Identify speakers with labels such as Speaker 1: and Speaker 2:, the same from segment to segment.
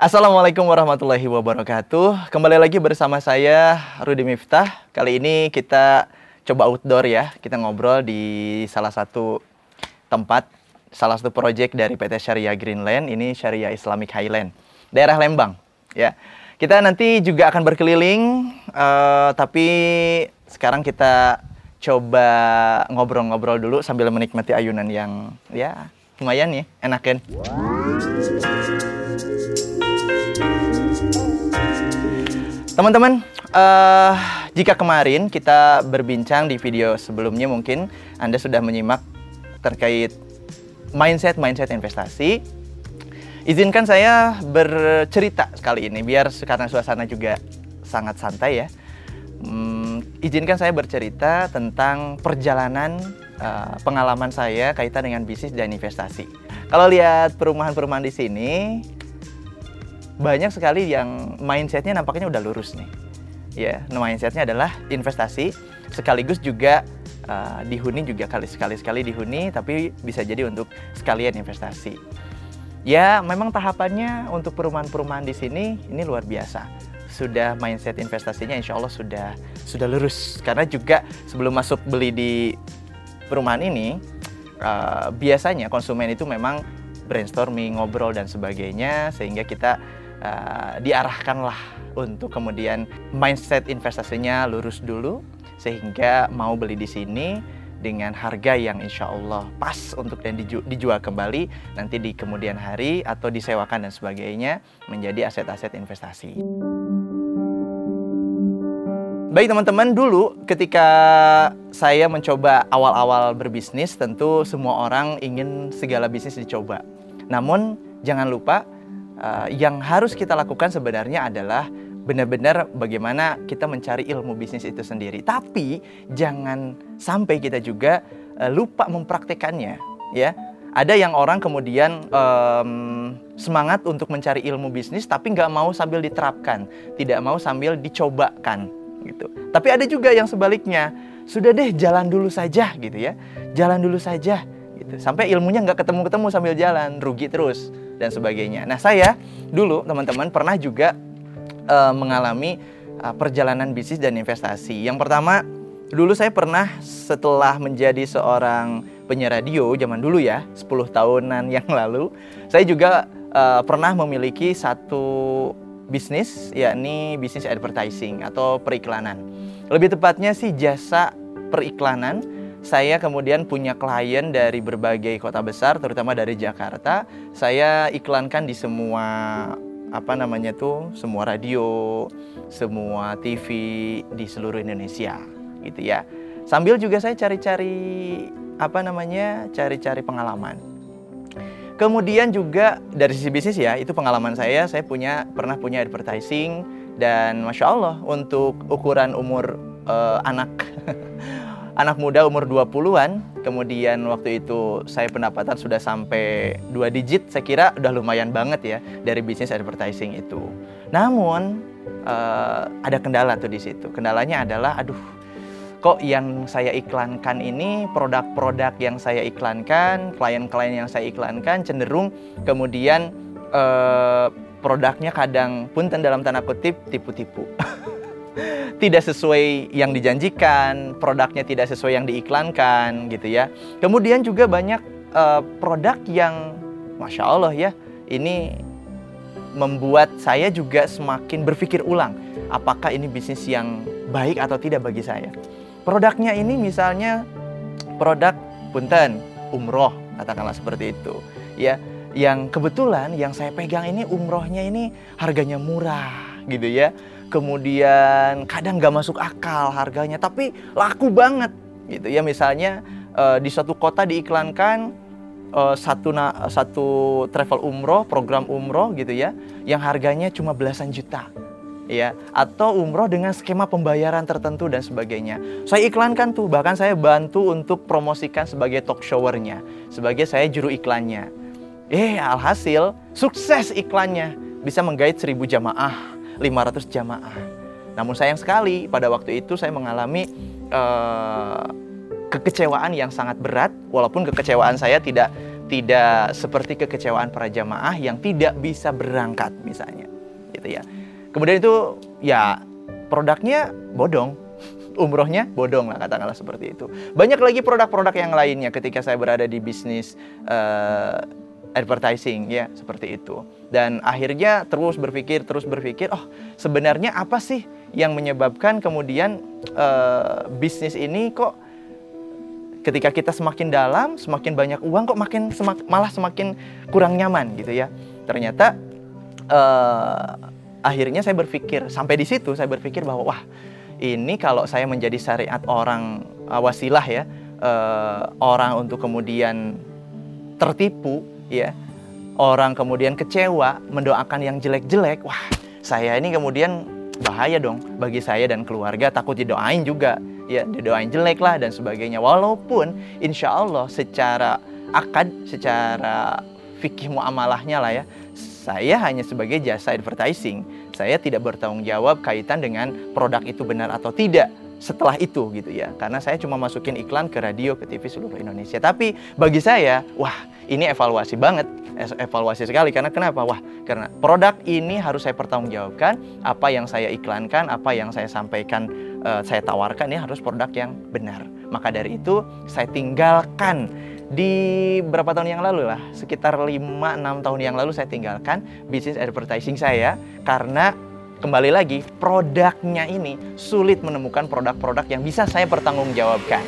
Speaker 1: Assalamualaikum warahmatullahi wabarakatuh. Kembali lagi bersama saya Rudi Miftah. Kali ini kita coba outdoor ya. Kita ngobrol di salah satu tempat, salah satu proyek dari PT Syariah Greenland. Ini Syariah Islamic Highland, daerah Lembang. Ya, kita nanti juga akan berkeliling, uh, tapi sekarang kita coba ngobrol-ngobrol dulu sambil menikmati ayunan yang ya lumayan ya, enakan. Teman-teman, uh, jika kemarin kita berbincang di video sebelumnya mungkin Anda sudah menyimak terkait mindset-mindset investasi. Izinkan saya bercerita kali ini biar karena suasana juga sangat santai ya. Hmm, izinkan saya bercerita tentang perjalanan uh, pengalaman saya kaitan dengan bisnis dan investasi. Kalau lihat perumahan-perumahan di sini, banyak sekali yang mindsetnya nampaknya udah lurus nih. Ya, mindsetnya adalah investasi, sekaligus juga uh, dihuni juga kali sekali sekali dihuni, tapi bisa jadi untuk sekalian investasi. Ya, memang tahapannya untuk perumahan-perumahan di sini ini luar biasa. Sudah mindset investasinya insya Allah sudah sudah lurus. Karena juga sebelum masuk beli di perumahan ini, uh, biasanya konsumen itu memang brainstorming, ngobrol dan sebagainya, sehingga kita uh, diarahkanlah untuk kemudian mindset investasinya lurus dulu sehingga mau beli di sini dengan harga yang insya Allah pas untuk dan dijual kembali nanti di kemudian hari atau disewakan dan sebagainya menjadi aset-aset investasi. Baik teman-teman, dulu ketika saya mencoba awal-awal berbisnis, tentu semua orang ingin segala bisnis dicoba. Namun jangan lupa uh, yang harus kita lakukan sebenarnya adalah benar-benar bagaimana kita mencari ilmu bisnis itu sendiri. Tapi jangan sampai kita juga uh, lupa mempraktekannya, ya. Ada yang orang kemudian um, semangat untuk mencari ilmu bisnis, tapi nggak mau sambil diterapkan, tidak mau sambil dicobakan, gitu. Tapi ada juga yang sebaliknya, sudah deh jalan dulu saja, gitu ya, jalan dulu saja, gitu. Sampai ilmunya nggak ketemu-ketemu sambil jalan, rugi terus dan sebagainya. Nah, saya dulu teman-teman pernah juga uh, mengalami uh, perjalanan bisnis dan investasi. Yang pertama, dulu saya pernah setelah menjadi seorang penyiar radio zaman dulu ya, 10 tahunan yang lalu, saya juga uh, pernah memiliki satu bisnis yakni bisnis advertising atau periklanan. Lebih tepatnya sih jasa periklanan saya kemudian punya klien dari berbagai kota besar, terutama dari Jakarta. Saya iklankan di semua apa namanya tuh, semua radio, semua TV di seluruh Indonesia, gitu ya. Sambil juga saya cari-cari apa namanya, cari-cari pengalaman. Kemudian juga dari sisi bisnis ya, itu pengalaman saya, saya punya pernah punya advertising dan masya Allah untuk ukuran umur uh, anak anak muda umur 20-an, kemudian waktu itu saya pendapatan sudah sampai dua digit, saya kira udah lumayan banget ya dari bisnis advertising itu. Namun uh, ada kendala tuh di situ. Kendalanya adalah, aduh, kok yang saya iklankan ini produk-produk yang saya iklankan, klien-klien yang saya iklankan cenderung kemudian uh, produknya kadang punten dalam tanda kutip tipu-tipu. tidak sesuai yang dijanjikan, produknya tidak sesuai yang diiklankan gitu ya. Kemudian juga banyak uh, produk yang masya Allah ya, ini membuat saya juga semakin berpikir ulang, apakah ini bisnis yang baik atau tidak bagi saya. Produknya ini misalnya produk punten umroh katakanlah seperti itu ya yang kebetulan yang saya pegang ini umrohnya ini harganya murah gitu ya kemudian kadang nggak masuk akal harganya tapi laku banget gitu ya. Misalnya uh, di suatu kota diiklankan uh, satu na satu travel umroh program umroh gitu ya yang harganya cuma belasan juta ya. Atau umroh dengan skema pembayaran tertentu dan sebagainya. Saya iklankan tuh bahkan saya bantu untuk promosikan sebagai talk showernya sebagai saya juru iklannya. Eh alhasil sukses iklannya bisa menggait seribu jamaah 500 jamaah. Namun sayang sekali pada waktu itu saya mengalami uh, kekecewaan yang sangat berat. Walaupun kekecewaan saya tidak tidak seperti kekecewaan para jamaah yang tidak bisa berangkat misalnya gitu ya. Kemudian itu ya produknya bodong. Umrohnya bodong lah katakanlah seperti itu. Banyak lagi produk-produk yang lainnya ketika saya berada di bisnis uh, advertising ya seperti itu dan akhirnya terus berpikir terus berpikir oh sebenarnya apa sih yang menyebabkan kemudian uh, bisnis ini kok ketika kita semakin dalam, semakin banyak uang kok makin semak, malah semakin kurang nyaman gitu ya. Ternyata uh, akhirnya saya berpikir sampai di situ saya berpikir bahwa wah ini kalau saya menjadi syariat orang uh, wasilah ya uh, orang untuk kemudian tertipu ya orang kemudian kecewa mendoakan yang jelek-jelek wah saya ini kemudian bahaya dong bagi saya dan keluarga takut didoain juga ya didoain jelek lah dan sebagainya. Walaupun insya Allah secara akad, secara fikih muamalahnya lah ya, saya hanya sebagai jasa advertising. Saya tidak bertanggung jawab kaitan dengan produk itu benar atau tidak setelah itu gitu ya. Karena saya cuma masukin iklan ke radio, ke TV seluruh Indonesia. Tapi bagi saya, wah ini evaluasi banget evaluasi sekali karena kenapa? Wah, karena produk ini harus saya pertanggungjawabkan apa yang saya iklankan, apa yang saya sampaikan, uh, saya tawarkan ini harus produk yang benar. Maka dari itu saya tinggalkan di berapa tahun yang lalu lah, sekitar 5-6 tahun yang lalu saya tinggalkan bisnis advertising saya karena kembali lagi produknya ini sulit menemukan produk-produk yang bisa saya pertanggungjawabkan.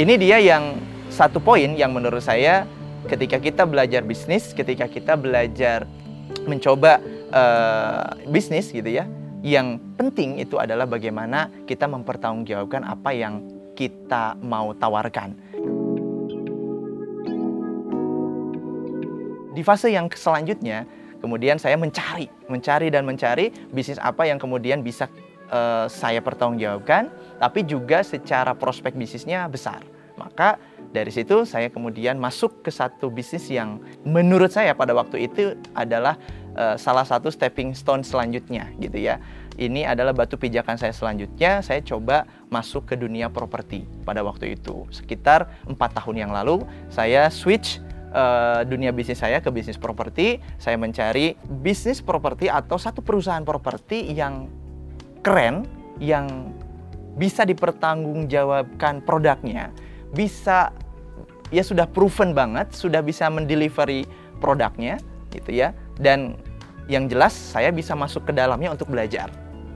Speaker 1: Ini dia yang satu poin yang menurut saya ketika kita belajar bisnis, ketika kita belajar mencoba uh, bisnis gitu ya, yang penting itu adalah bagaimana kita mempertanggungjawabkan apa yang kita mau tawarkan. Di fase yang selanjutnya, kemudian saya mencari, mencari dan mencari bisnis apa yang kemudian bisa uh, saya pertanggungjawabkan, tapi juga secara prospek bisnisnya besar. Maka dari situ saya kemudian masuk ke satu bisnis yang menurut saya pada waktu itu adalah uh, salah satu stepping stone selanjutnya gitu ya. Ini adalah batu pijakan saya selanjutnya. Saya coba masuk ke dunia properti pada waktu itu. Sekitar empat tahun yang lalu saya switch uh, dunia bisnis saya ke bisnis properti. Saya mencari bisnis properti atau satu perusahaan properti yang keren, yang bisa dipertanggungjawabkan produknya bisa ya sudah proven banget, sudah bisa mendelivery produknya gitu ya. Dan yang jelas saya bisa masuk ke dalamnya untuk belajar.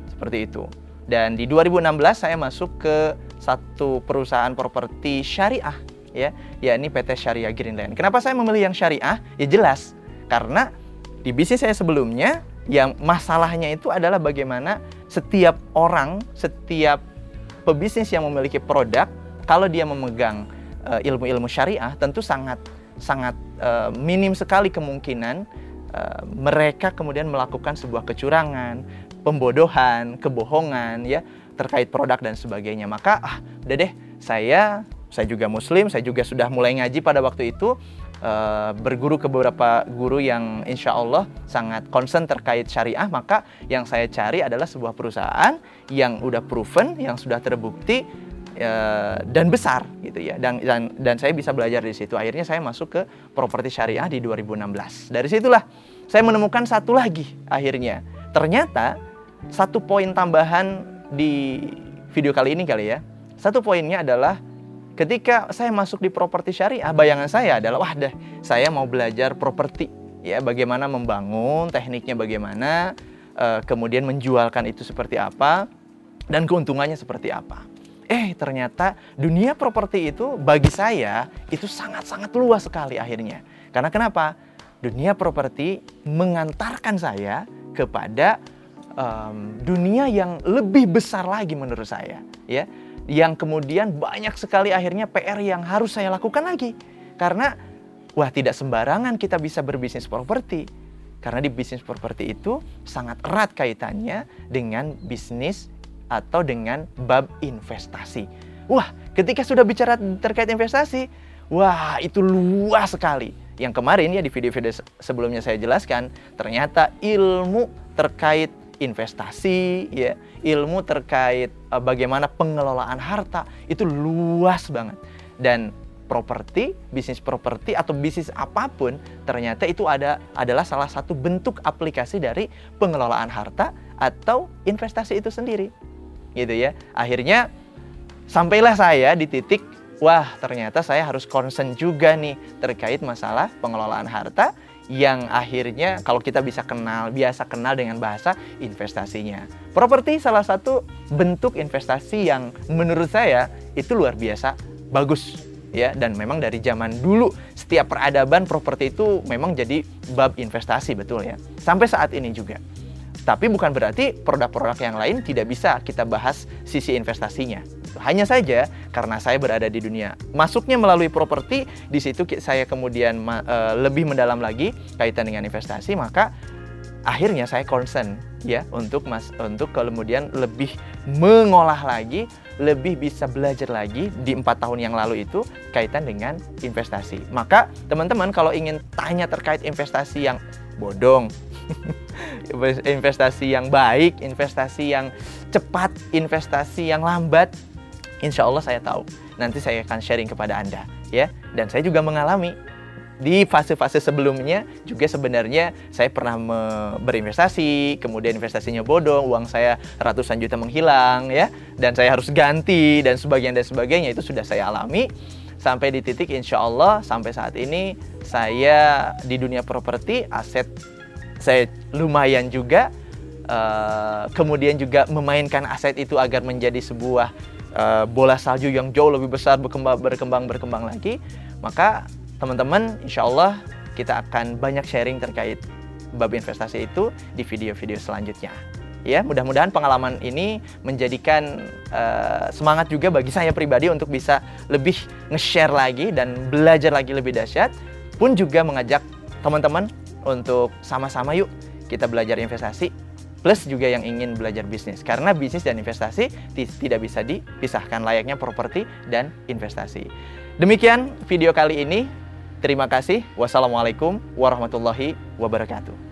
Speaker 1: Seperti itu. Dan di 2016 saya masuk ke satu perusahaan properti syariah ya, yakni PT Syariah Greenland. Kenapa saya memilih yang syariah? Ya jelas, karena di bisnis saya sebelumnya yang masalahnya itu adalah bagaimana setiap orang, setiap pebisnis yang memiliki produk kalau dia memegang uh, ilmu-ilmu syariah tentu sangat sangat uh, minim sekali kemungkinan uh, mereka kemudian melakukan sebuah kecurangan, pembodohan, kebohongan ya terkait produk dan sebagainya. Maka ah udah deh saya saya juga muslim, saya juga sudah mulai ngaji pada waktu itu uh, berguru ke beberapa guru yang insya Allah sangat concern terkait syariah, maka yang saya cari adalah sebuah perusahaan yang udah proven, yang sudah terbukti Ya, dan besar gitu ya. Dan, dan dan saya bisa belajar di situ. Akhirnya saya masuk ke properti syariah di 2016 dari situlah saya menemukan satu lagi akhirnya. Ternyata satu poin tambahan di video kali ini kali ya. Satu poinnya adalah ketika saya masuk di properti syariah bayangan saya adalah wah deh saya mau belajar properti ya. Bagaimana membangun tekniknya bagaimana uh, kemudian menjualkan itu seperti apa dan keuntungannya seperti apa Eh, ternyata dunia properti itu bagi saya itu sangat-sangat luas sekali akhirnya. Karena kenapa? Dunia properti mengantarkan saya kepada um, dunia yang lebih besar lagi menurut saya, ya. Yang kemudian banyak sekali akhirnya PR yang harus saya lakukan lagi. Karena wah tidak sembarangan kita bisa berbisnis properti. Karena di bisnis properti itu sangat erat kaitannya dengan bisnis atau dengan bab investasi. Wah, ketika sudah bicara terkait investasi, wah itu luas sekali. Yang kemarin ya di video-video sebelumnya saya jelaskan, ternyata ilmu terkait investasi, ya, ilmu terkait uh, bagaimana pengelolaan harta itu luas banget. Dan properti, bisnis properti atau bisnis apa pun ternyata itu ada adalah salah satu bentuk aplikasi dari pengelolaan harta atau investasi itu sendiri. Gitu ya. Akhirnya sampailah saya di titik wah ternyata saya harus concern juga nih terkait masalah pengelolaan harta yang akhirnya kalau kita bisa kenal, biasa kenal dengan bahasa investasinya. Properti salah satu bentuk investasi yang menurut saya itu luar biasa bagus ya dan memang dari zaman dulu setiap peradaban properti itu memang jadi bab investasi betul ya. Sampai saat ini juga. Tapi bukan berarti produk-produk yang lain tidak bisa kita bahas sisi investasinya. Hanya saja karena saya berada di dunia masuknya melalui properti, di situ saya kemudian uh, lebih mendalam lagi kaitan dengan investasi, maka akhirnya saya concern ya untuk mas untuk kemudian lebih mengolah lagi, lebih bisa belajar lagi di empat tahun yang lalu itu kaitan dengan investasi. Maka teman-teman kalau ingin tanya terkait investasi yang bodong investasi yang baik, investasi yang cepat, investasi yang lambat, insya Allah saya tahu. Nanti saya akan sharing kepada Anda, ya. Dan saya juga mengalami di fase-fase sebelumnya juga sebenarnya saya pernah berinvestasi, kemudian investasinya bodong, uang saya ratusan juta menghilang, ya, dan saya harus ganti dan sebagainya dan sebagainya itu sudah saya alami sampai di titik insya Allah sampai saat ini saya di dunia properti aset saya lumayan juga uh, kemudian juga memainkan aset itu agar menjadi sebuah uh, bola salju yang jauh lebih besar berkembang berkembang berkembang lagi. Maka teman-teman insya Allah kita akan banyak sharing terkait bab investasi itu di video-video selanjutnya. Ya mudah-mudahan pengalaman ini menjadikan uh, semangat juga bagi saya pribadi untuk bisa lebih nge-share lagi dan belajar lagi lebih dahsyat. Pun juga mengajak teman-teman untuk sama-sama yuk kita belajar investasi plus juga yang ingin belajar bisnis karena bisnis dan investasi tidak bisa dipisahkan layaknya properti dan investasi. Demikian video kali ini. Terima kasih. Wassalamualaikum warahmatullahi wabarakatuh.